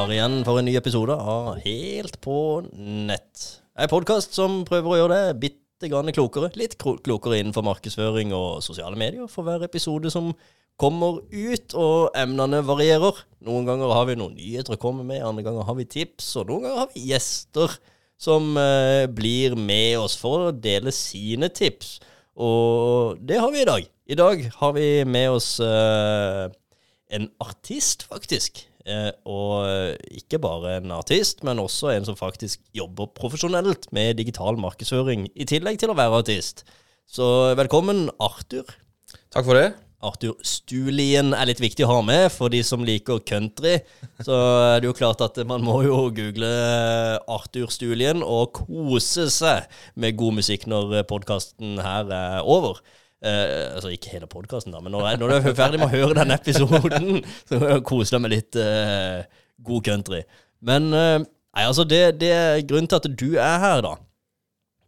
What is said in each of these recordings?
klare igjen for en ny episode av Helt på nett. En podkast som prøver å gjøre det bitte grann klokere. Litt klokere innenfor markedsføring og sosiale medier for hver episode som kommer ut, og emnene varierer. Noen ganger har vi noen nyheter å komme med, andre ganger har vi tips, og noen ganger har vi gjester som eh, blir med oss for å dele sine tips. Og det har vi i dag. I dag har vi med oss eh, en artist, faktisk. Eh, og eh, ikke bare en artist, men også en som faktisk jobber profesjonelt med digital markedsføring, i tillegg til å være artist. Så velkommen, Arthur. Takk for det. Arthur Stulien er litt viktig å ha med for de som liker country. Så det er jo klart at man må jo google Arthur Stulien og kose seg med god musikk når podkasten her er over. Eh, altså ikke hele podkasten, men når, når, du er ferdig med å høre denne episoden, så koser jeg med litt uh, god country. Men uh, nei, altså det, det grunnen til at du er her, da.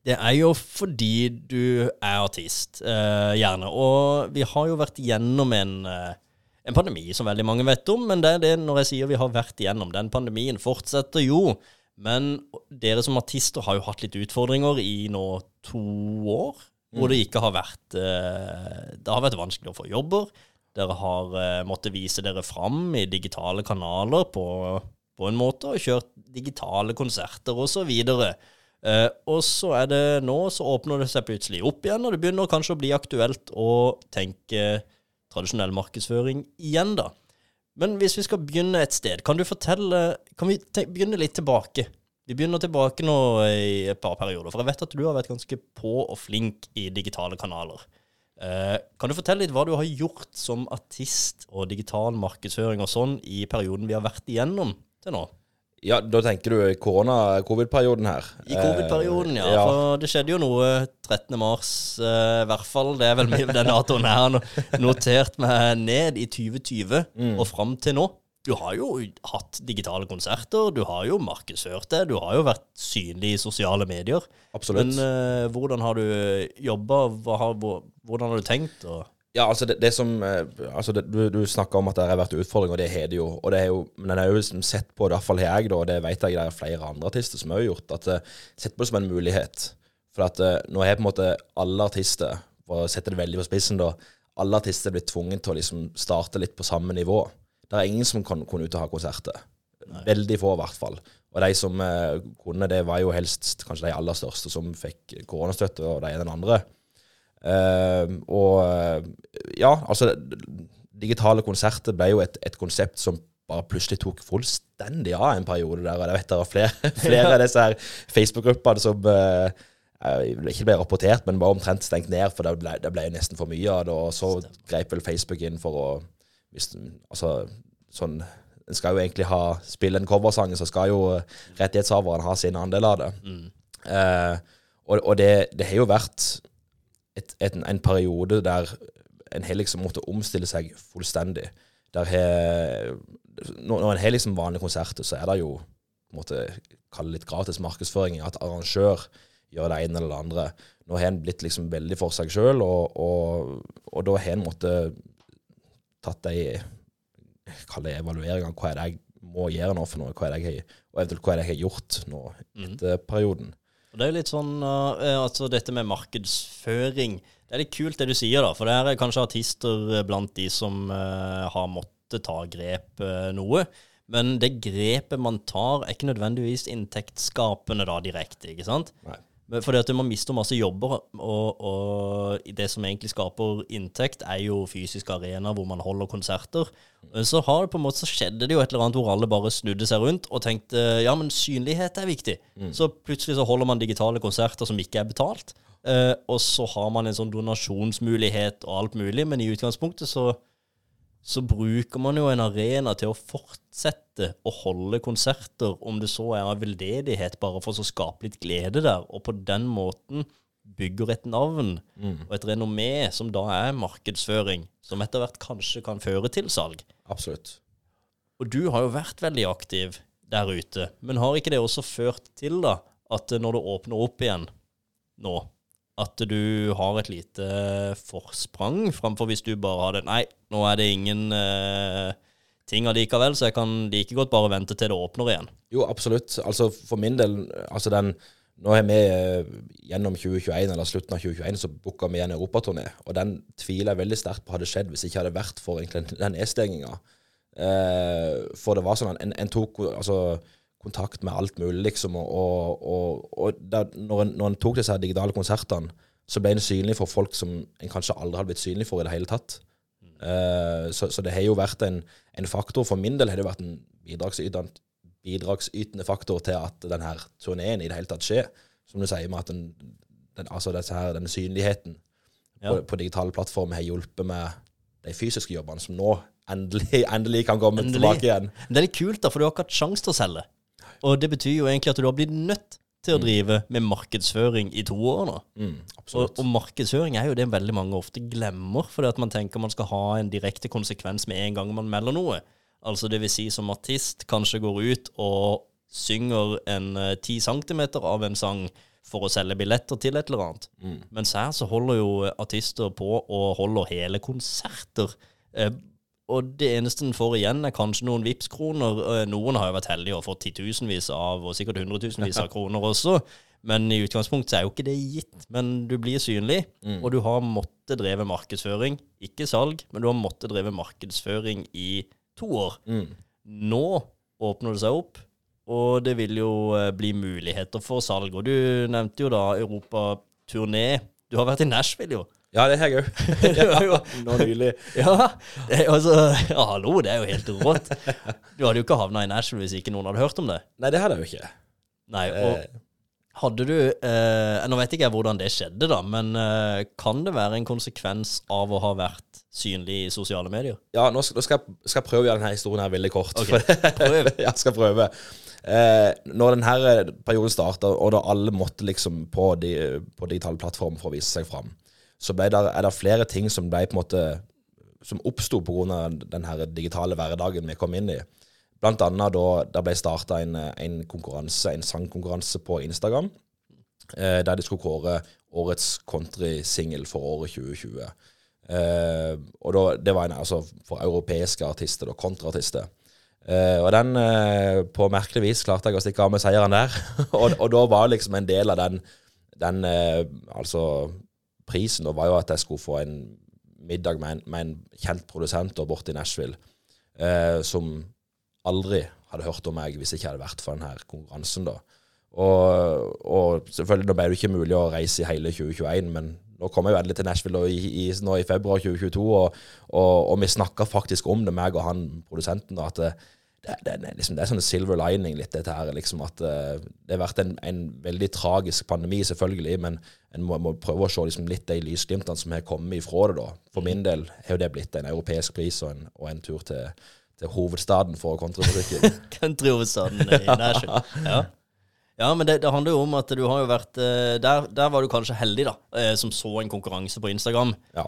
Det er jo fordi du er artist, gjerne. Og vi har jo vært gjennom en, en pandemi som veldig mange vet om. Men det er det når jeg sier vi har vært gjennom. Den pandemien fortsetter jo. Men dere som artister har jo hatt litt utfordringer i nå to år hvor det ikke har vært eh, Det har vært vanskelig å få jobber. Dere har eh, måttet vise dere fram i digitale kanaler på, på en måte, og kjørt digitale konserter osv. Uh, og så er det nå, så åpner det seg plutselig opp igjen, og det begynner kanskje å bli aktuelt å tenke tradisjonell markedsføring igjen, da. Men hvis vi skal begynne et sted, kan du fortelle Kan vi begynne litt tilbake? Vi begynner tilbake nå i et par perioder, for jeg vet at du har vært ganske på og flink i digitale kanaler. Eh, kan du fortelle litt hva du har gjort som artist og digital markedsføring og sånn i perioden vi har vært igjennom til nå? Ja, Da tenker du korona-covid-perioden her? I covid-perioden, ja. Eh, ja. For det skjedde jo noe 13. mars, eh, i hvert fall. Det er vel den datoen her notert meg ned i 2020 mm. og fram til nå. Du har jo hatt digitale konserter, du har jo markedsført det, du har jo vært synlig i sosiale medier. Absolutt. Men uh, hvordan har du jobba, hvordan har du tenkt? Og ja, altså det, det som eh, altså det, Du, du snakka om at det har vært utfordringer, og det har det jo. Og det er jo men en er jo liksom sett på, i hvert fall jeg, da, og det vet jeg det er flere andre artister som har gjort, at uh, sett på det som en mulighet. For at nå har på en måte alle artister, for å sette det veldig på spissen, da, alle artister blitt tvunget til å liksom starte litt på samme nivå. Det er ingen som kan, kunne ut og ha konserter. Veldig få, i hvert fall. Og de som eh, kunne det, var jo helst kanskje de aller største som fikk koronastøtte, og de er den andre. Eh, og ja, altså Digitale konserter ble jo et, et, konsept som bare plutselig tok fullstendig av en periode der. Og jeg vet det er flere, flere av disse her Facebook-gruppene som eh, ikke ble rapportert, men bare omtrent stengt ned, for det ble, det ble nesten for mye av det. Og så grep vel Facebook inn for å hvis, altså, sånn En skal jo egentlig ha spille en coversang, så skal jo rettighetshaveren ha sin andel av det. Mm. Eh, og, og det, det, har jo vært et, et, en periode der en har liksom måttet omstille seg fullstendig. Der he, når en har liksom vanlige konserter, så er det jo måtte kalle litt gratis markedsføring. At arrangør gjør det ene eller det andre. Nå har en blitt liksom veldig for seg sjøl, og, og, og, da har en måttet tatt ei evaluering av hva er det jeg må gjøre nå for noe, hva er det jeg, og eventuelt hva er det jeg har gjort nå mm. etter mm. perioden. Og Det er jo litt sånn uh, altså dette med markedsføring. Det er litt kult det du sier, da. For det er kanskje artister blant de som uh, har måttet ta grep uh, noe. Men det grepet man tar, er ikke nødvendigvis inntektsskapende da direkte, ikke sant? Nei. Fordi at man mister masse jobber, og, og, det som egentlig skaper inntekt, er jo fysiske arenaer hvor man holder konserter. Så har det på en måte så skjedde det jo et eller annet hvor alle bare snudde seg rundt og tenkte ja, men synlighet er viktig. Mm. Så plutselig så holder man digitale konserter som ikke er betalt. Eh, og så har man en sånn donasjonsmulighet og alt mulig, men i utgangspunktet så så bruker man jo en arena til å fortsette å holde konserter, om det så er av veldedighet, bare for å skape litt glede der, og på den måten bygger et navn mm. og et renommé som da er markedsføring, som etter hvert kanskje kan føre til salg. Absolutt. Og du har jo vært veldig aktiv der ute, men har ikke det også ført til da, at når det åpner opp igjen nå, at du har et lite forsprang framfor hvis du bare hadde Nei, nå er det ingen uh, ting allikevel, så jeg kan like godt bare vente til det åpner igjen. Jo, absolutt. Altså for min del, altså den Nå har vi eh, gjennom 2021, eller slutten av 2021, så booka vi en europaturné. Og den tviler jeg veldig sterkt på hadde skjedd hvis det ikke hadde vært for egentlig den nedstenginga. Uh, for det var sånn en, en tok altså, kontakt med alt mulig, liksom. Og, og, og, der, når, en, når en tok disse digitale konsertene, så ble en synlig for folk som en kanskje aldri hadde blitt synlig for i det hele tatt. Uh, så, så, det har jo vært en, en, faktor. For min del har det vært en bidragsytende, bidragsytende faktor til at denne turneen i det hele tatt skjer. Som du sier, med at den, den, altså her, denne synligheten ja. på, på, digitale plattformer har hjulpet med de fysiske jobbene, som nå endelig, endelig kan komme endelig. tilbake igjen. Det er litt kult, da, for du har ikke hatt sjanse til å selge. Og det betyr jo egentlig at du har blitt nødt til å mm. drive med markedsføring i to år nå. Mm, og, og, markedsføring er jo det veldig mange ofte glemmer, fordi at man tenker man skal ha en direkte konsekvens med en gang man melder noe. Altså det vil si som artist kanskje går ut og synger en eh, ti uh, centimeter av en sang for å selge billetter til et eller annet. Mm. Mens her så holder jo artister på og holder hele konserter. Uh, og det eneste en får igjen, er kanskje noen Vipps-kroner. Eh, noen har jo vært heldige og fått titusenvis av, og sikkert hundretusenvis av kroner også. Men i utgangspunktet er jo ikke det gitt. Men du blir synlig, mm. og du har måttet dreve markedsføring. Ikke salg, men du har måttet dreve markedsføring i to år. Mm. Nå åpner det seg opp, og det vil jo eh, bli muligheter for salg. Og du nevnte jo da europaturné. Du har vært i Nashville, jo. Ja, det har jeg òg. Nå nylig. Ja, det altså, ja, hallo, det er jo helt rått. Du hadde jo ikke havna i Nashville hvis ikke noen hadde hørt om det. Nei, det hadde jeg jo ikke. Nei, og eh. hadde du eh, Nå vet ikke jeg hvordan det skjedde, da, men eh, kan det være en konsekvens av å ha vært synlig i sosiale medier? Ja, nå skal, nå skal, skal jeg, prøve å gjøre denne historien her veldig kort. Okay, prøv. jeg skal prøve. Eh, når denne perioden starta, og da alle måtte liksom på, de, på digitale plattformer for å vise seg fram så der, er det flere ting som ble på en måte som oppsto pga. den digitale hverdagen vi kom inn i. Blant annet da det ble starta en, en, konkurranse, en sangkonkurranse på Instagram, eh, der de skulle kåre årets countrysingel for året 2020. Eh, og da, Det var en, altså for europeiske artister, da, kontraartister. Eh, og den, eh, på merkelig vis, klarte jeg å stikke av med seieren der. og, og, da var liksom en del av den, den eh, altså prisen da var jo at jeg skulle få en middag med en, med en kjent produsent borte i Nashville, eh, som aldri hadde hørt om meg hvis jeg ikke hadde vært for denne konkurransen. da. Og, og, selvfølgelig, nå ble det ikke mulig å reise i hele 2021, men nå kom jeg jo endelig til Nashville i, i, nå i februar 2022, og, og, og vi snakka faktisk om det, meg og han produsenten, da, at det, det, liksom, det, er sånn silver lining litt, dette her. liksom at uh, Det har vært en, en, veldig tragisk pandemi, selvfølgelig, men en må, må prøve å se liksom, litt de lysglimtene som har kommet ifra det. da. For min del har jo det blitt en europeisk pris og en, og en tur til, til, hovedstaden for countrymusikken. Countryhovedstaden i Nashville. Ja. Ja, men det, det, handler jo om at du har jo vært eh, Der, der var du kanskje heldig, da, eh, som så en konkurranse på Instagram. Ja.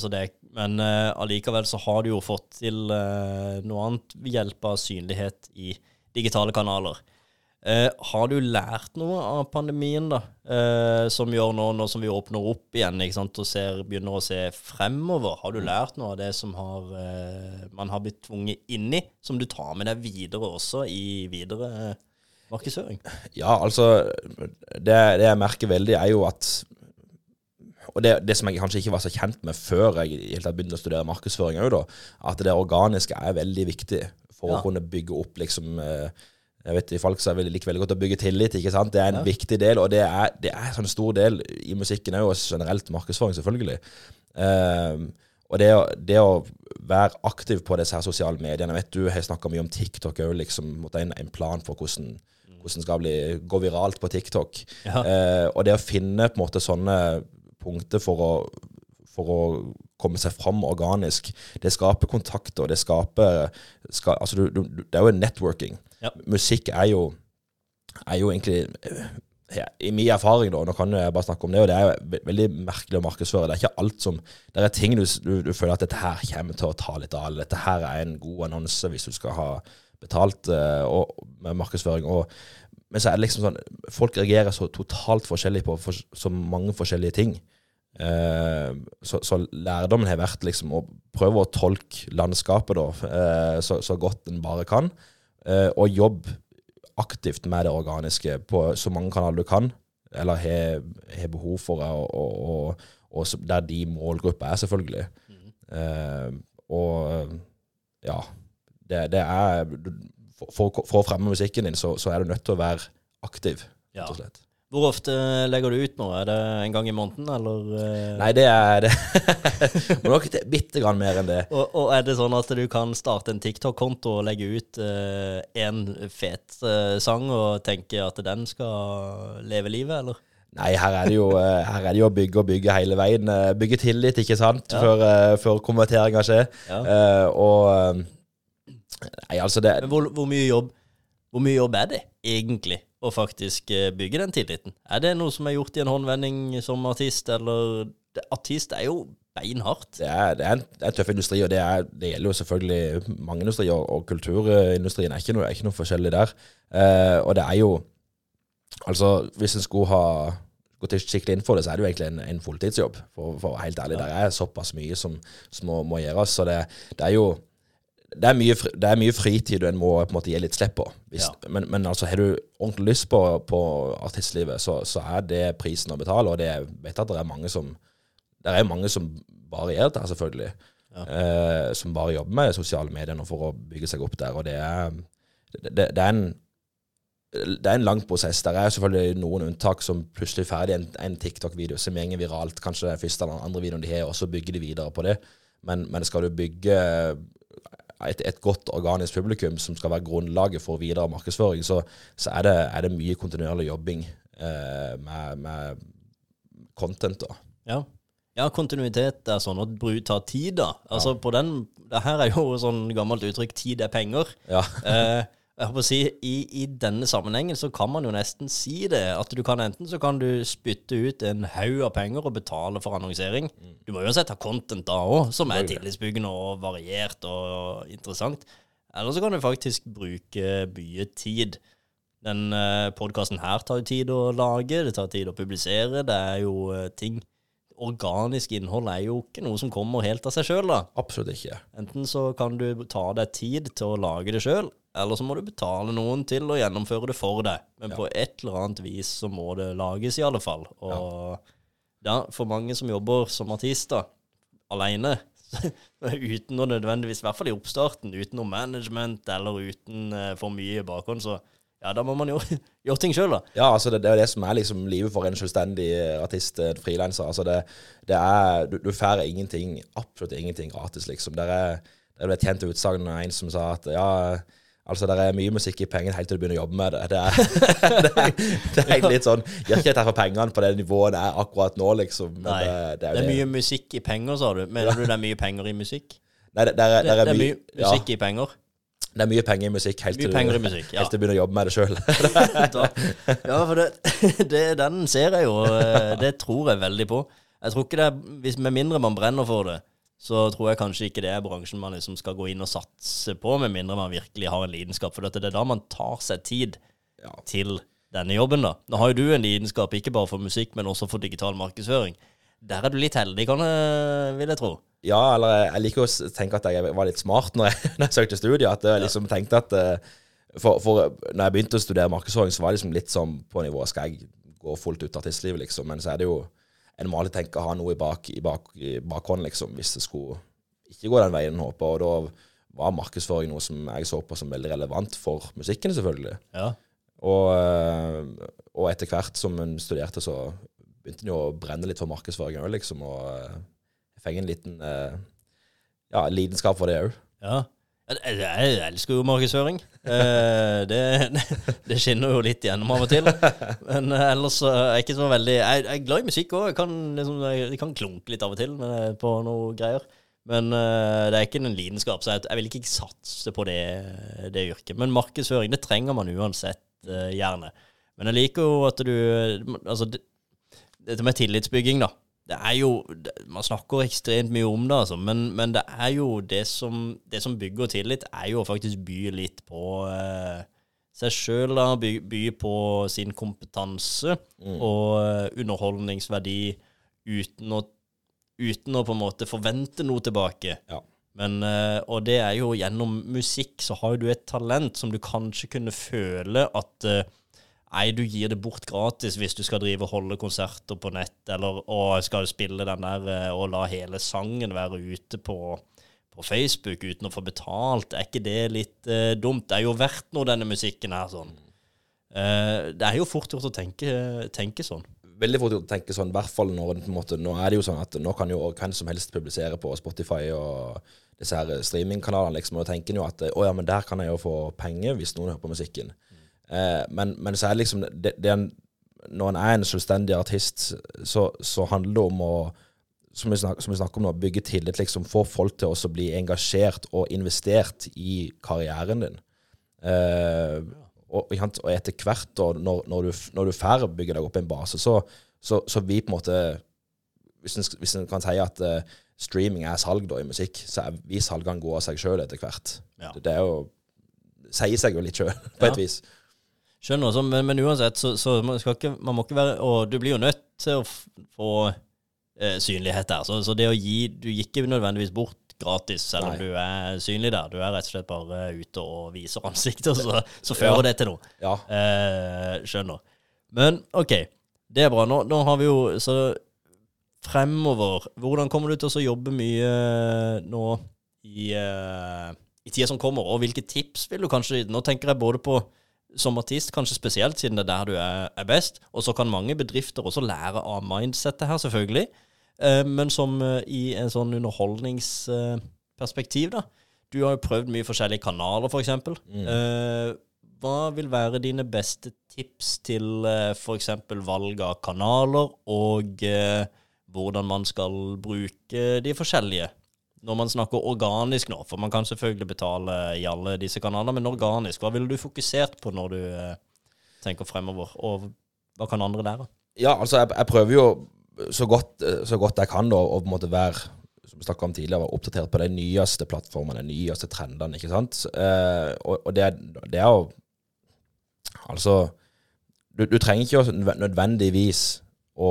Så det, men allikevel så har du jo fått til noe annet ved hjelp av synlighet i digitale kanaler. Eh, har du lært noe av pandemien, da, eh, som gjør nå, nå som vi åpner opp igjen ikke sant, og ser, begynner å se fremover? Har du mm. lært noe av det som har, eh, man har blitt tvunget inn i, som du tar med deg videre også i videre eh, markedsføring? Ja, altså det, det, jeg merker veldig, er jo at og det, det, som jeg kanskje ikke var så kjent med før jeg helt begynte å studere markedsføring, jo da, at det organiske er veldig viktig for ja. å kunne bygge opp liksom eh, jeg vet, Folk som liker veldig godt å bygge tillit. ikke sant? Det er en ja. viktig del, og det er, det er en sånn stor del i musikken òg, og generelt markedsføring, selvfølgelig. Um, og det, det, å være aktiv på disse her sosiale mediene Jeg vet Du har snakka mye om TikTok òg, liksom, en, en, plan for hvordan, hvordan skal bli, gå viralt på TikTok. Ja. Eh, og det å finne på en måte sånne punkter for å, for å komme seg fram organisk, det skaper kontakter. Det skaper ska, altså du, du, Det er jo networking. Ja. Musikk er jo, er jo egentlig I min erfaring, da, nå kan jeg bare snakke om det, og det er jo veldig merkelig å markedsføre. Det er ikke alt som Det er ting du, du, du føler at dette her kommer til å ta litt av. Dette her er en god annonse hvis du skal ha betalt uh, og, med markedsføring. Og, men så er det liksom sånn Folk reagerer så totalt forskjellig på for, så mange forskjellige ting. Uh, så, så lærdommen har vært liksom å prøve å tolke landskapet da, uh, så, så godt en bare kan, og jobbe aktivt med det organiske på så mange kanaler du kan, eller har behov for det, og, og, og, og der de målgrupper er, selvfølgelig. Eh, og ja, det, det er for, for, å fremme musikken din, så, så er du nødt til å være aktiv, Ja. rett og slett. Hvor ofte legger du ut nå? Er det en gang i måneden, eller? eh? Nei, det er det. Må nok bitte grann mer enn det. Og, og er det sånn at du kan starte en TikTok-konto og legge ut én fet eh, sang og tenke at den skal leve livet, eller? Nei, her er det jo, eh, her er det jo å bygge og bygge hele veien. Eh, Bygge tillit, ikke sant, Ja. før, eh, før konverteringa skjer. Ja. Uh, og eh, Nei, altså det Men hvor, hvor, mye jobb, hvor mye jobb er det egentlig å faktisk eh, bygge den tilliten? Er det noe som er gjort i en håndvending som artist, eller Artist er jo beinhardt. det er, det er, en, det er en tøff industri, og det, er, det gjelder jo selvfølgelig mange industrier. Og kulturindustrien er ikke noe, er ikke noe forskjellig der. Eh, og det er jo Altså, hvis en skulle ha gått skikkelig inn for det, så er det jo egentlig en, en fulltidsjobb. For, for å være helt ærlig, Ja. det er såpass mye som, som må, må gjøres. Så det, det er jo det er, mye, det er mye fritid du en må på en måte gi litt slipp på. Hvis, Ja. men, men altså, har du ordentlig lyst på, på artistlivet, så, så er det prisen å betale. Og det jeg vet at det er mange som Det er mange som bare gjør det, selvfølgelig. Ja. Eh, som bare jobber med sosiale medier nå for å bygge seg opp der. Og det er, det, det er en det er en lang prosess. Der er selvfølgelig noen unntak som plutselig er ferdig en, en TikTok-video som går viralt, kanskje den første eller andre videoen de har, og så bygger de videre på det. Men, men skal du bygge et, et godt organisk publikum som skal være grunnlaget for videre markedsføring, så, så er, det, er det mye kontinuerlig jobbing eh, med, med content. da. Ja. ja, kontinuitet er sånn at bruk tar tid, da. Altså på den Det her er jo sånn gammelt uttrykk 'tid er penger'. Ja. Eh, jeg håper å si, i, I denne sammenhengen så kan man jo nesten si det. At du kan enten så kan du spytte ut en haug av penger og betale for annonsering. Du må uansett ha content da òg, som er tillitsbyggende og variert og interessant. Eller så kan du faktisk bruke mye tid. Den uh, podkasten her tar jo tid å lage, det tar tid å publisere. Det er jo eh, ting Organisk innhold er jo ikke noe som kommer helt av seg sjøl, da. Absolutt ikke. Enten så kan du ta deg tid til å lage det sjøl, eller så må du betale noen til å gjennomføre det for deg. Men Ja. på et eller annet vis så må det lages, i alle fall. Og ja, for mange som jobber som artister aleine, uten noe nødvendigvis, i hvert fall i oppstarten, uten noe management eller uten uh, for mye bakhånd, så ja, da må man jo gjøre ting sjøl, da. Ja, altså det, det er det som er liksom livet for en selvstendig artist, en frilanser. Altså det, det er Du, du får ingenting, absolutt ingenting gratis, liksom. Der er, det ble et kjent utsagn av en som sa at ja, altså det er mye musikk i pengene helt til du begynner å jobbe med det. Det er, det er, det er egentlig litt sånn Gjør ikke dette for pengene på det nivået det er akkurat nå, liksom. Men Nei, det, det, Det er er mye musikk i penger, sa du. Mener du det er mye penger i musikk? Nei, det, er, Det, det mye, mye musikk i penger. det er mye penger i musikk helt til, du, musikk, ja. helt til du begynner å jobbe med det sjøl. Ja, for det, det, den ser jeg jo. eh, Det tror jeg veldig på. Jeg tror ikke det er, hvis Med mindre man brenner for det, så tror jeg kanskje ikke det er bransjen man liksom skal gå inn og satse på, med mindre man virkelig har en lidenskap. For dette, det er da man tar seg tid Ja. til denne jobben. da. Nå har jo du en lidenskap ikke bare for musikk, men også for digital markedsføring. Der er du litt heldig, kan jeg, vil jeg tro. Ja, eller jeg- jeg liker å tenke at jeg var litt smart når jeg, når jeg søkte studiet. At jeg liksom tenkte at eh, for, for når jeg begynte å studere markedsføring, så var det liksom litt sånn på nivået Skal jeg gå fullt ut artistlivet, liksom? Men så er det jo En må alltid tenke å ha noe i, bak, i, bak, i bakhånd, liksom, hvis det skulle ikke gå den veien en håper. Og da var markedsføring noe som jeg så på som veldig relevant for musikken, selvfølgelig. Ja. Og, eh, og etter hvert som en studerte, så begynte en jo å brenne litt for markedsføring òg, liksom. Og eh, jeg fikk en liten eh, ja, lidenskap for det òg. Ja. Jeg, jeg elsker jo markedsføring. Eh, det, det skinner jo litt gjennom av og til. Men uh, ellers er jeg ikke så veldig Jeg, jeg er glad i musikk òg. Jeg, liksom, jeg, jeg kan klunke litt av og til men, på noe greier. Men uh, det er ikke en lidenskap, så jeg, jeg vil ikke satse på det, det yrket. Men markedsføring, det trenger man uansett gjerne. Men jeg liker jo at du Altså, det, dette med tillitsbygging, da. Det er jo Man snakker ekstremt mye om det, altså, men, men det er jo det som, det som bygger tillit, er jo å faktisk by litt på eh, seg sjøl, da. By, by på sin kompetanse og eh, underholdningsverdi uten å, uten å på en måte forvente noe tilbake. Ja. Men, eh, og det er jo gjennom musikk så har du et talent som du kanskje kunne føle at eh, Nei, du gir det bort gratis hvis du skal drive og holde konserter på nett, eller og skal spille den der eh, og la hele sangen være ute på, på Facebook uten å få betalt. Er ikke det litt uh, dumt? Det er jo verdt noe, denne musikken her, sånn. Uh, det er jo fort gjort å tenke, tenke sånn. Veldig fort gjort å tenke sånn, i hvert fall når på en måte, nå er det jo sånn at nå kan jo hvem som helst publisere på Spotify og disse her streamingkanalene, liksom, og da tenker en jo at å ja, men der kan jeg jo få penger hvis noen hører på musikken. Eh, men, men så er liksom det, det en, Når en er en selvstendig artist, så, så handler det om å som vi, snakker, som vi snakker om nå, bygge tillit. liksom Få folk til å bli engasjert og investert i karrieren din. Eh, og, og, etter hvert, da, når, når, du, når du får bygge deg opp en base, så, så, så vi på en måte Hvis en, hvis en kan si at uh, streaming er salg da i musikk, så er vi salgene gode av seg sjøl etter hvert. Ja. Det, det, er jo sier seg jo litt sjøl, på et vis. Skjønner, så, men, men, uansett, så, så man, ikke, man, må ikke være Og du blir jo nødt til å få eh, synlighet der. Så, så, det å gi Du gikk ikke nødvendigvis bort gratis, selv om du er synlig der. Du er rett og slett bare ute og viser ansiktet, så, så fører ja. det til noe. Ja. Eh, skjønner. Men OK, det er bra. Nå, nå har vi jo Så fremover, hvordan kommer du til å jobbe mye nå i, uh, i tida som kommer, og hvilke tips vil du kanskje Nå tenker jeg både på som artist, kanskje spesielt siden det er der du er, er best. Og så kan mange bedrifter også lære av mindsettet her, selvfølgelig. Eh, men som eh, i en sånn underholdningsperspektiv, da. Du har jo prøvd mye forskjellige kanaler, f.eks. For mm. Eh, hva vil være dine beste tips til eh, f.eks. valg av kanaler, og eh, hvordan man skal bruke de forskjellige? Når man snakker organisk nå, for man kan selvfølgelig betale i alle disse kanalene, men organisk, hva ville du fokusert på når du eh, tenker fremover, og hva kan andre lære? Ja, altså jeg, jeg prøver jo så godt, eh, så godt, jeg kan da, å på en måte være som vi om tidligere, være oppdatert på de nyeste plattformene, de nyeste trendene, ikke sant. Eh, og, og det, det, er jo Altså, du, du trenger ikke nødvendigvis å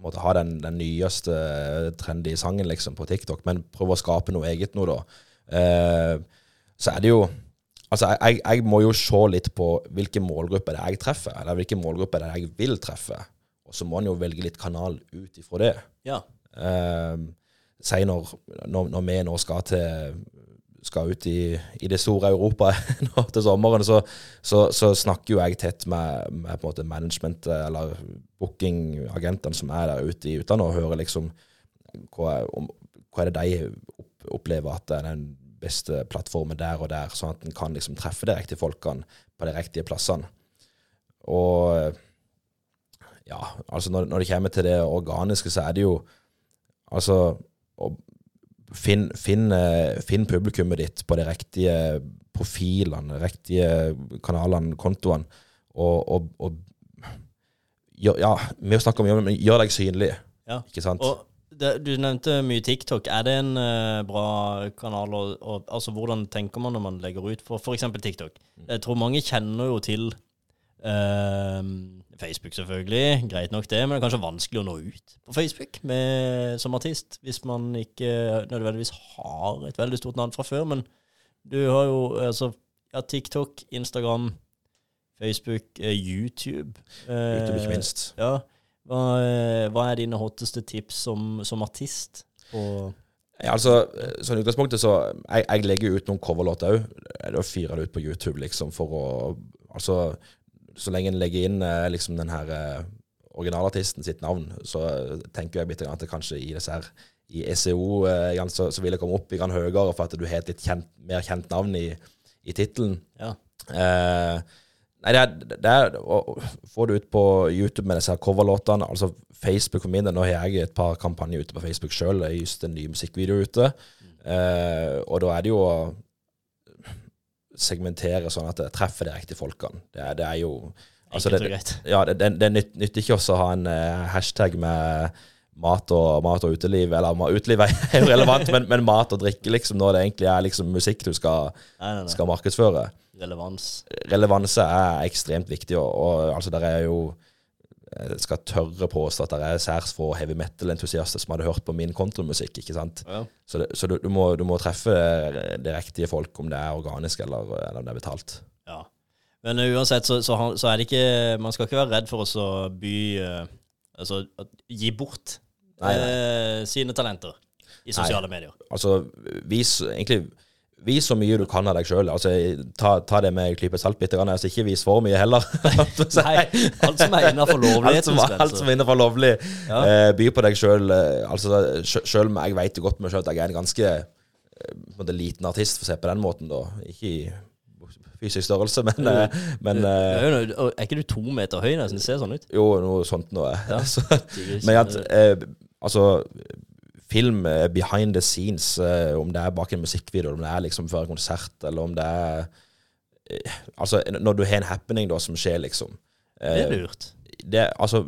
måtte ha den, den nyeste trendy sangen liksom på TikTok, men prøve å skape noe eget nå, da. Eh, så er det jo Altså, jeg, jeg, må jo se litt på hvilke målgrupper det jeg treffer, eller hvilke målgrupper det jeg vil treffe. Og så må en jo velge litt kanal ut ifra det. Ja. Eh, si når, når, når, vi nå skal til skal ut i, i det store Europa nå til sommeren, så, så, så, snakker jo jeg tett med, med på en måte management eller bookingagentene som er der ute i utlandet, og hører liksom hva, om, hva er det de opplever at er den beste plattformen der og der, sånn at en kan liksom treffe de riktige folkene på de riktige plassene. Og ja, altså når, når det kommer til det organiske, så er det jo altså å Finn, finn, eh, finn, publikummet ditt på de riktige profilene, riktige kanalene, kontoene, og, og, og ja, vi snakker om gjør, gjør deg synlig. Ja. Ikke sant? Og det, du nevnte mye TikTok. Er det en uh, bra kanal? Og, og, altså, hvordan tenker man når man legger ut for f.eks. TikTok? Mm. Jeg tror mange kjenner jo til uh, Facebook, selvfølgelig. Greit nok det, men det er kanskje vanskelig å nå ut på Facebook med, som artist. Hvis man ikke nødvendigvis har et veldig stort navn fra før. Men du har jo altså ja, TikTok, Instagram, Facebook, eh, YouTube. YouTube, ikke minst. Ja. Hva, eh, hva, er dine hotteste tips som, som artist? Ja, altså, sånn utgangspunktet så Jeg, jeg legger ut noen coverlåter òg. Da fyrer det ut på YouTube, liksom, for å Altså, så lenge en legger inn eh, liksom den her eh, originalartisten sitt navn, så tenker jeg bitte at det kanskje i disse her i SEO eh, så, så, vil det komme opp i høyere for at du har et litt kjent, mer kjent navn i, i tittelen. Ja. Eh, nei, det er, det er å få det ut på YouTube med disse her coverlåtene. Altså Facebook for min del, nå har jeg et par kampanjer ute på Facebook sjøl. Det er just en ny musikkvideo ute. Mm. Eh, og da er det jo segmentere sånn at det treffer de riktige folkene. Det, det, er jo altså det, ja, det, det, det nytter ikke også å ha en uh, hashtag med mat og, mat og uteliv. Eller uteliv er jo relevant, men, men, mat og drikke, liksom, når det egentlig er liksom musikk du skal, nei, nei, nei. skal markedsføre. Relevans. Relevanse er ekstremt viktig, og, og altså der er jo skal tørre påstå at det er særs få heavy metal-entusiaster som hadde hørt på min countrymusikk. ikke sant? Ja. Så, det, så du, du, må, du må treffe det riktige folk, om det er organisk eller, eller om det er betalt. Ja. Men uansett så, så, så er det ikke Man skal ikke være redd for oss å by Altså gi bort Nei, uh, sine talenter i sosiale medier. Altså, vis egentlig Vis så mye du kan av deg sjøl. Altså, ta, ta det med en klype salt bitte grann. Altså, ikke vis for mye heller. Nei, alt som er innenfor Alt lovlighetens som, alt som er innenfor lovlig. Ja. Eh, by på deg sjøl. Eh, altså, sjøl om jeg jo godt med sjøl at jeg er en ganske eh, en liten artist, for å se på den måten, da. Ikke i fysisk størrelse, men, men Du eh, er, jo, noe- er ikke du to meter høy nesten? Det ser sånn ut. jo, noe sånt noe. Ja. Men at sånn, eh, Altså, film eh, behind the scenes, eh, om det er bak en musikkvideo, om det er liksom før en konsert, eller om det er eh, Altså, når du har en happening da som skjer, liksom. Det er lurt. det, altså,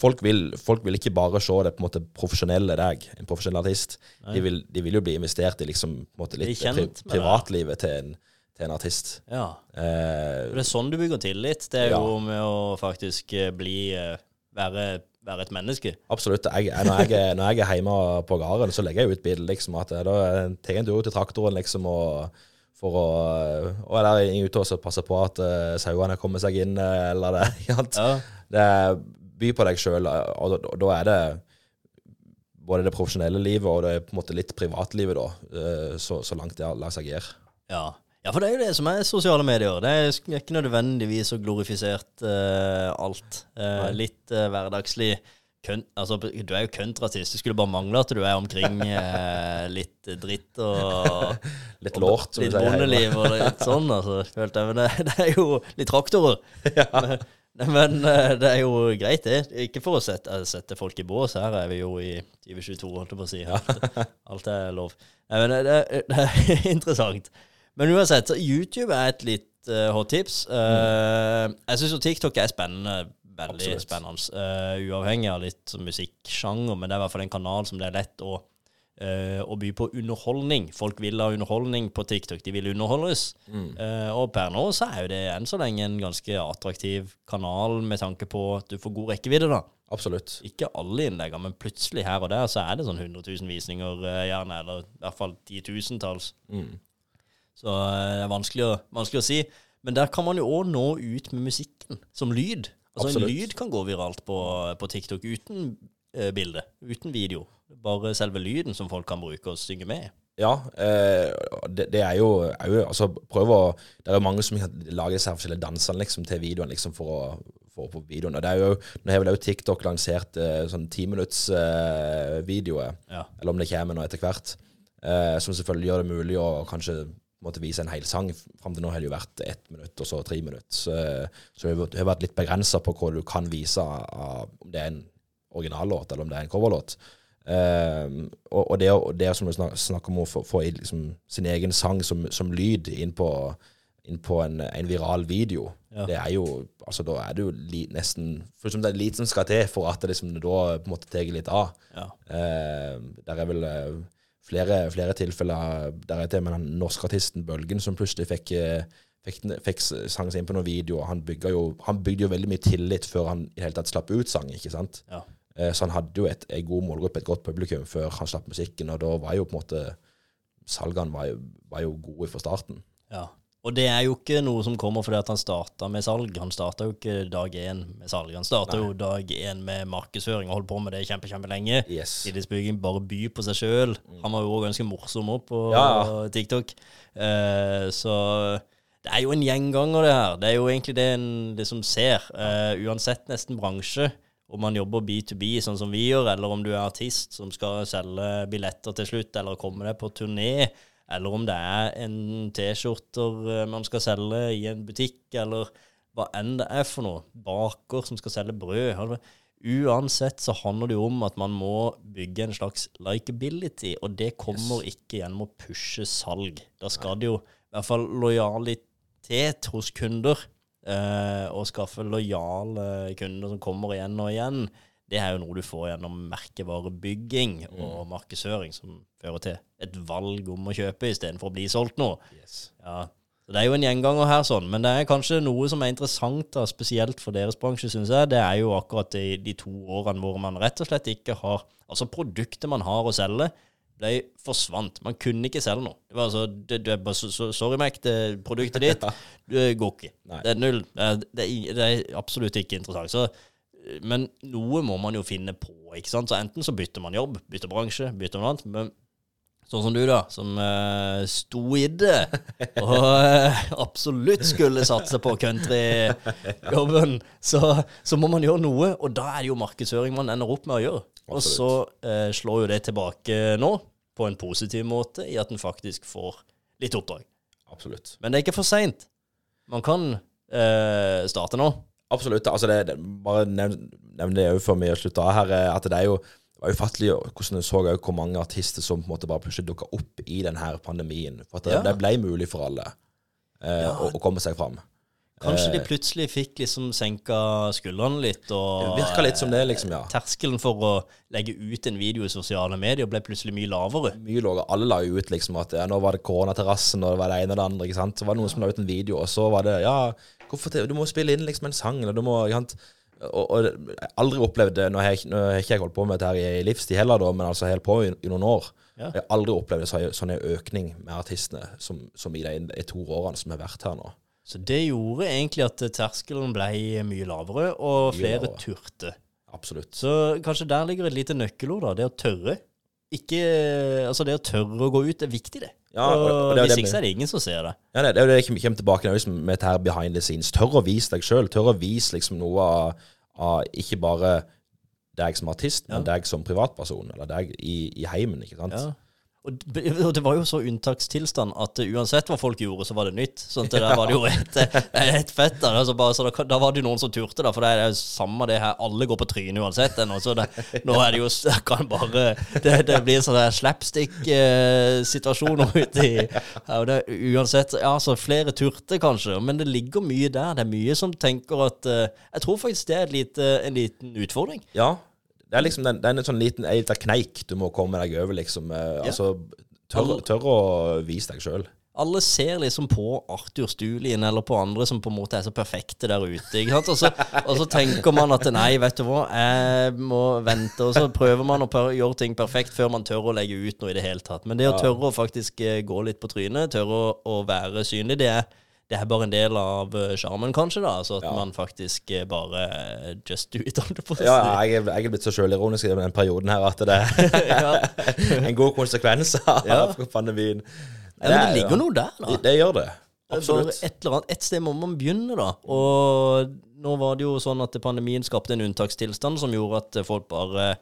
folk, vil, folk vil ikke bare se det på en måte profesjonelle deg, en profesjonell artist. De vil, de vil jo bli investert i liksom, på en måte, litt pri, privatlivet til en, til en artist. Ja. Eh, det er sånn du bygger tillit. Det er Ja. jo med å faktisk bli være, være et menneske. absolutt. Jeg, når, jeg, når jeg er hjemme på gården, så legger jeg ut bilde. Liksom, at jeg da tar jeg en tur ut til traktoren liksom, og, for å Og er der ute og passer på at uh, sauene kommer seg inn, eh, eller det. Ja. Det byr by på deg sjøl, og da, da er det både det profesjonelle livet og det på en måte litt privatlivet, da, eh, så, så langt det lar seg gjøre. Ja. Ja, for det er jo det som er sosiale medier. Det er ikke nødvendigvis så glorifisert uh, alt. Uh, litt uh, hverdagslig. Køn, altså, du er jo countryartist. Det skulle bare mangle at du er omkring litt dritt og Litt lårt, som Litt sier. bondeliv og litt sånn, altså. Men det, det er jo litt traktorer. Men, men det er jo greit, det. Ikke for å sette, sette folk i bås. Her er vi jo i 2022, holdt jeg på å si. Alt, alt er lov. Men det, det er interessant. Men uansett, så YouTube er et litt uh, hot tips. Eh, jeg syns jo TikTok er spennende. Veldig Absolutt. spennende. Uh, uavhengig av litt sånn musikksjanger, men det er i hvert fall en kanal som det er lett å Uh, å by på underholdning. Folk vil ha underholdning på TikTok. De vil underholdes. Mm. Uh, og per nå så er jo det enn så lenge en ganske attraktiv kanal med tanke på at du får god rekkevidde, da. Absolutt. Ikke alle innleggene, men plutselig her og der så er det sånn 100 000 visninger, uh, gjerne, eller i hvert fall titusentalls. Mm. Så eh, det er vanskelig å, vanskelig å si. Men der kan man jo òg nå ut med musikken, som lyd. Altså Absolutt. En lyd kan gå viralt på, på TikTok uten eh, bilde, uten video. Bare selve lyden som folk kan bruke og synge med. Ja, eh, det, det er jo, er jo altså, prøv å Det er jo mange som lager seg forskjellige dansene liksom, til videoen liksom, for å få på videoen. Og det er jo, Nå har vel også TikTok lansert eh, sånn timinuttsvideoer, eh, Ja. eller om det kommer nå etter hvert, eh, som selvfølgelig gjør det mulig å kanskje måtte vise en hel sang. Fram til nå har det jo vært ett minutt, og så tre minutter. Så, så det har vært litt begrensa på hva du kan vise, av, om det er en originallåt eller om det er en coverlåt. Um, og, og det, å- det som du snak- snakker om å få, få liksom, sin egen sang som, som lyd inn på, inn på en, en viral video, Ja. det er jo altså Da er det jo li, nesten eksempel det er lite som skal til for at det liksom da på en måte tar litt av. Ja. Eh, der er vel eh, flere, flere tilfeller Der er til med den norske artisten Bølgen som plutselig fikk, eh, fikk, fikk sang seg inn på noen videoer. Han, jo, han bygde jo veldig mye tillit før han i det hele tatt slapp ut sang, ikke sant. Ja. Eh, så han hadde jo et, en god målgruppe, et godt publikum, før han slapp musikken. Og da var jo på en måte Salgene var var jo gode fra starten. Ja. Og det er jo ikke noe som kommer fordi at han starta med salg. Han starta jo ikke dag én med salg. Han starta jo dag én med markedsføring og holdt på med det kjempe, kjempelenge. Yes. Tillitsbygging, bare by på seg sjøl. Han var jo også ganske morsom opp på Ja. TikTok. Uh, så det er jo en gjenganger, det her. Det er jo egentlig det en liksom ser. Uh, uansett nesten bransje, om man jobber B2B sånn som vi gjør, eller om du er artist som skal selge billetter til slutt, eller komme deg på turné, eller om det er en T-skjorter eh, man skal selge i en butikk, eller hva enn det er for noe. Baker som skal selge brød. Uansett så handler det jo om at man må bygge en slags likability, og det kommer ikke gjennom å pushe salg. Da skal det jo i hvert fall lojalitet hos kunder, eh, og skaffe lojale kunder som kommer igjen og igjen. Det er jo noe du får gjennom merkevarebygging og markedsføring, som fører til et valg om å kjøpe istedenfor å bli solgt noe. Yes. Ja. Så Det er jo en gjenganger her, sånn, men det er kanskje noe som er interessant, da, spesielt for deres bransje, syns jeg. Det er jo akkurat de, de to årene hvor man rett og slett ikke har Altså, produktet man har å selge, ble forsvant. Man kunne ikke selge noe. Det var altså det, det så, så, Sorry, Mac, det produktet ditt det går ikke. Det er null. Det det er absolutt ikke interessant. Så, men noe må man jo finne på, ikke sant. Så enten så bytter man jobb, bytter bransje, bytter noe annet. Men sånn som du, da, som uh, sto i det, og uh, absolutt skulle satse på countryjobben, så, så må man gjøre noe. Og da er det jo markedsføring man ender opp med å gjøre. Og så uh, slår jo det tilbake nå, på en positiv måte, i at en faktisk får litt oppdrag. Absolutt. Men det er ikke for seint. Man kan starte nå. Absolutt. altså det, det, Bare nevn, nevn det òg før vi slutter av her, eh, at det er jo det var ufattelig hvordan jeg så hvor mange artister som på en måte bare plutselig dukka opp i denne pandemien. For at det, Ja. det ble mulig for alle eh, Ja. å, å komme seg fram. Kanskje de Eh. plutselig fikk liksom senka skuldrene litt, og virka litt som det, liksom, ja. terskelen for å legge ut en video i sosiale medier ble plutselig mye lavere. Mye lavere. Alle la jo ut liksom at ja, nå var det koronaterrassen, og det var det ene og det andre. ikke sant? Så var det noen som la ut en video, og så var det ja, hvorfor du må spille inn liksom en sang, eller du må sant? Og, og aldri opplevd det, nå har jeg, ikke- nå har ikke jeg holdt på med dette her i livstid heller, da, men altså helt på i, i noen år. Ja. Jeg har aldri opplevd så- sånn en økning med artistene som, som i de, de to årene som har vært her nå. Så det gjorde egentlig at terskelen ble mye lavere, og flere turte. Absolutt. Så kanskje der ligger et lite nøkkelord, da. Det å tørre. Ikke Altså, det å tørre å gå ut er viktig, det. Ja, og, og- det hvis ikke, så er det ingen som ser det. Ja, det, det er jo det jeg kommer tilbake til liksom, med dette her behind the scenes. Tør å vise deg sjøl. Tør å vise liksom noe av, av ikke bare deg som artist, men deg som privatperson, eller deg i, i heimen, ikke sant. Ja. Og det var jo så unntakstilstand at uansett hva folk gjorde, så var det nytt. Sånn at det der var det jo et, et fett. Da, altså bare, så da, da var det jo noen som turte, da. For det er jo samme det her. Alle går på trynet uansett. ennå, Så det, nå er det jo kan bare Det, det blir sånn slapstick-situasjon ute i ja, det, Uansett. Ja, så flere turte kanskje, men det ligger mye der. Det er mye som tenker at eh, Jeg tror faktisk det er lite, en liten utfordring. Ja, det er liksom den, den er sånn liten ei kneik du må komme deg over, liksom. Eh, Altså, tør, tør å vise deg sjøl. alle ser liksom på Arthur Stulien eller på andre som på en måte er så perfekte der ute. ikke sant? Og så, og så tenker man at nei, vet du hva, jeg må vente. Og så prøver man å gjøre ting perfekt før man tør å legge ut noe i det hele tatt. Men det å tørre å faktisk eh, gå litt på trynet, tørre å, å være synlig, det er, det er bare en del av eh, sjarmen, kanskje. da, altså At Ja. man faktisk eh, bare eh, just do it. jeg på. Ja, jeg, jeg er blitt så sjølironisk i den perioden her at det er en god konsekvens av Ja. pandemien. Ja, men det ligger noe der, da. Det, det gjør det. Det Absolutt. Et eller annet, et sted må man begynne, da. Og nå var det jo sånn at pandemien skapte en unntakstilstand som gjorde at folk bare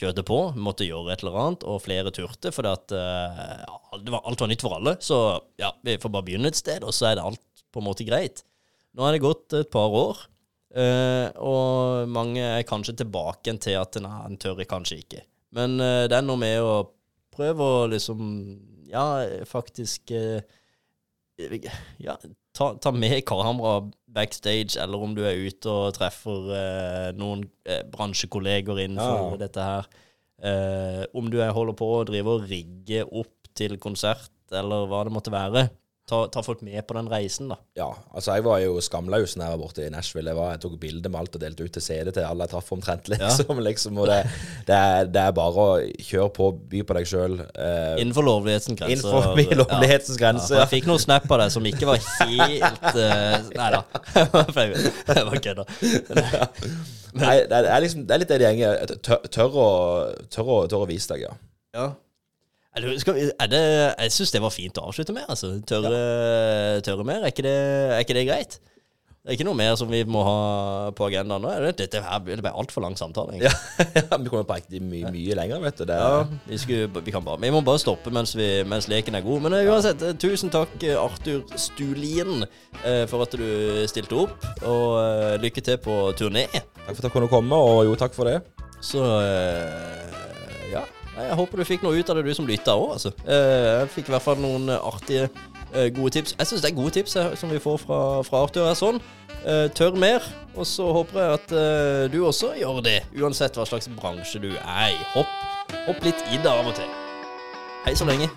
kjørte på, måtte gjøre et eller annet, og flere turte, fordi at eh, ja, det var, alt var nytt for alle. Så ja, vi får bare begynne et sted, og så er det alt på en måte greit. Nå er det gått et par år, eh, og mange er kanskje tilbake til at nei, en tør kanskje ikke. Men eh, det er noe med å prøve å liksom Ja, faktisk eh, ja, ta, ta med kamera backstage, eller om du er ute og treffer noen bransjekolleger innenfor Ja. dette her. Eh, om du er, holder på å drive og rigge opp til konsert, eller hva det måtte være. Ta, ta folk med på den reisen, da. Ja, altså jeg var jo skamløs når jeg var borte i Nashville. Jeg, var, jeg tok bilde med alt og delte ut til CD til alle jeg traff omtrent, liksom. liksom og det, det, er, det er bare å kjøre på, by på deg sjøl. Eh, Innenfor lovlighetens grense. innenfor lovlighetens Ja, grense. Ja. jeg fikk noen snap av deg som ikke var helt uh, Nei da. Jeg bare kødder. Nei, det er, er liksom Det er litt det de gjenger. Tør, tør, å, tør, å, tør å vise deg, ja. Ja. Er det, er det, jeg syns det var fint å avslutte med. Altså. Tørre, tørre mer. Er ikke, det, er ikke det greit? Det er ikke noe mer som vi må ha på agendaen nå? er det? Dette her det ble altfor lang samtale. Ja, Ja, Vi kommer på ekte mye, mye lenger, vet du. Det Ja, vi, skulle, vi, kan bare, vi må bare stoppe mens, vi, mens leken er god. Men eh, uansett, eh, tusen takk, eh, Arthur Stulien, eh, for at du stilte opp. Og eh, lykke til på turné. Takk for at du kunne komme, og jo, takk for det. Så eh, ja. Jeg håper du fikk noe ut av det, du som lytta òg. Altså. Eh, Jeg fikk i hvert fall noen eh, artige, eh, gode tips. Jeg syns det er gode tips som vi får fra, fra Arthur. her sånn. Tør mer. Og så håper jeg at du også gjør det, uansett hva slags bransje du er i. Hopp, hopp litt i det av og til. Hei så lenge.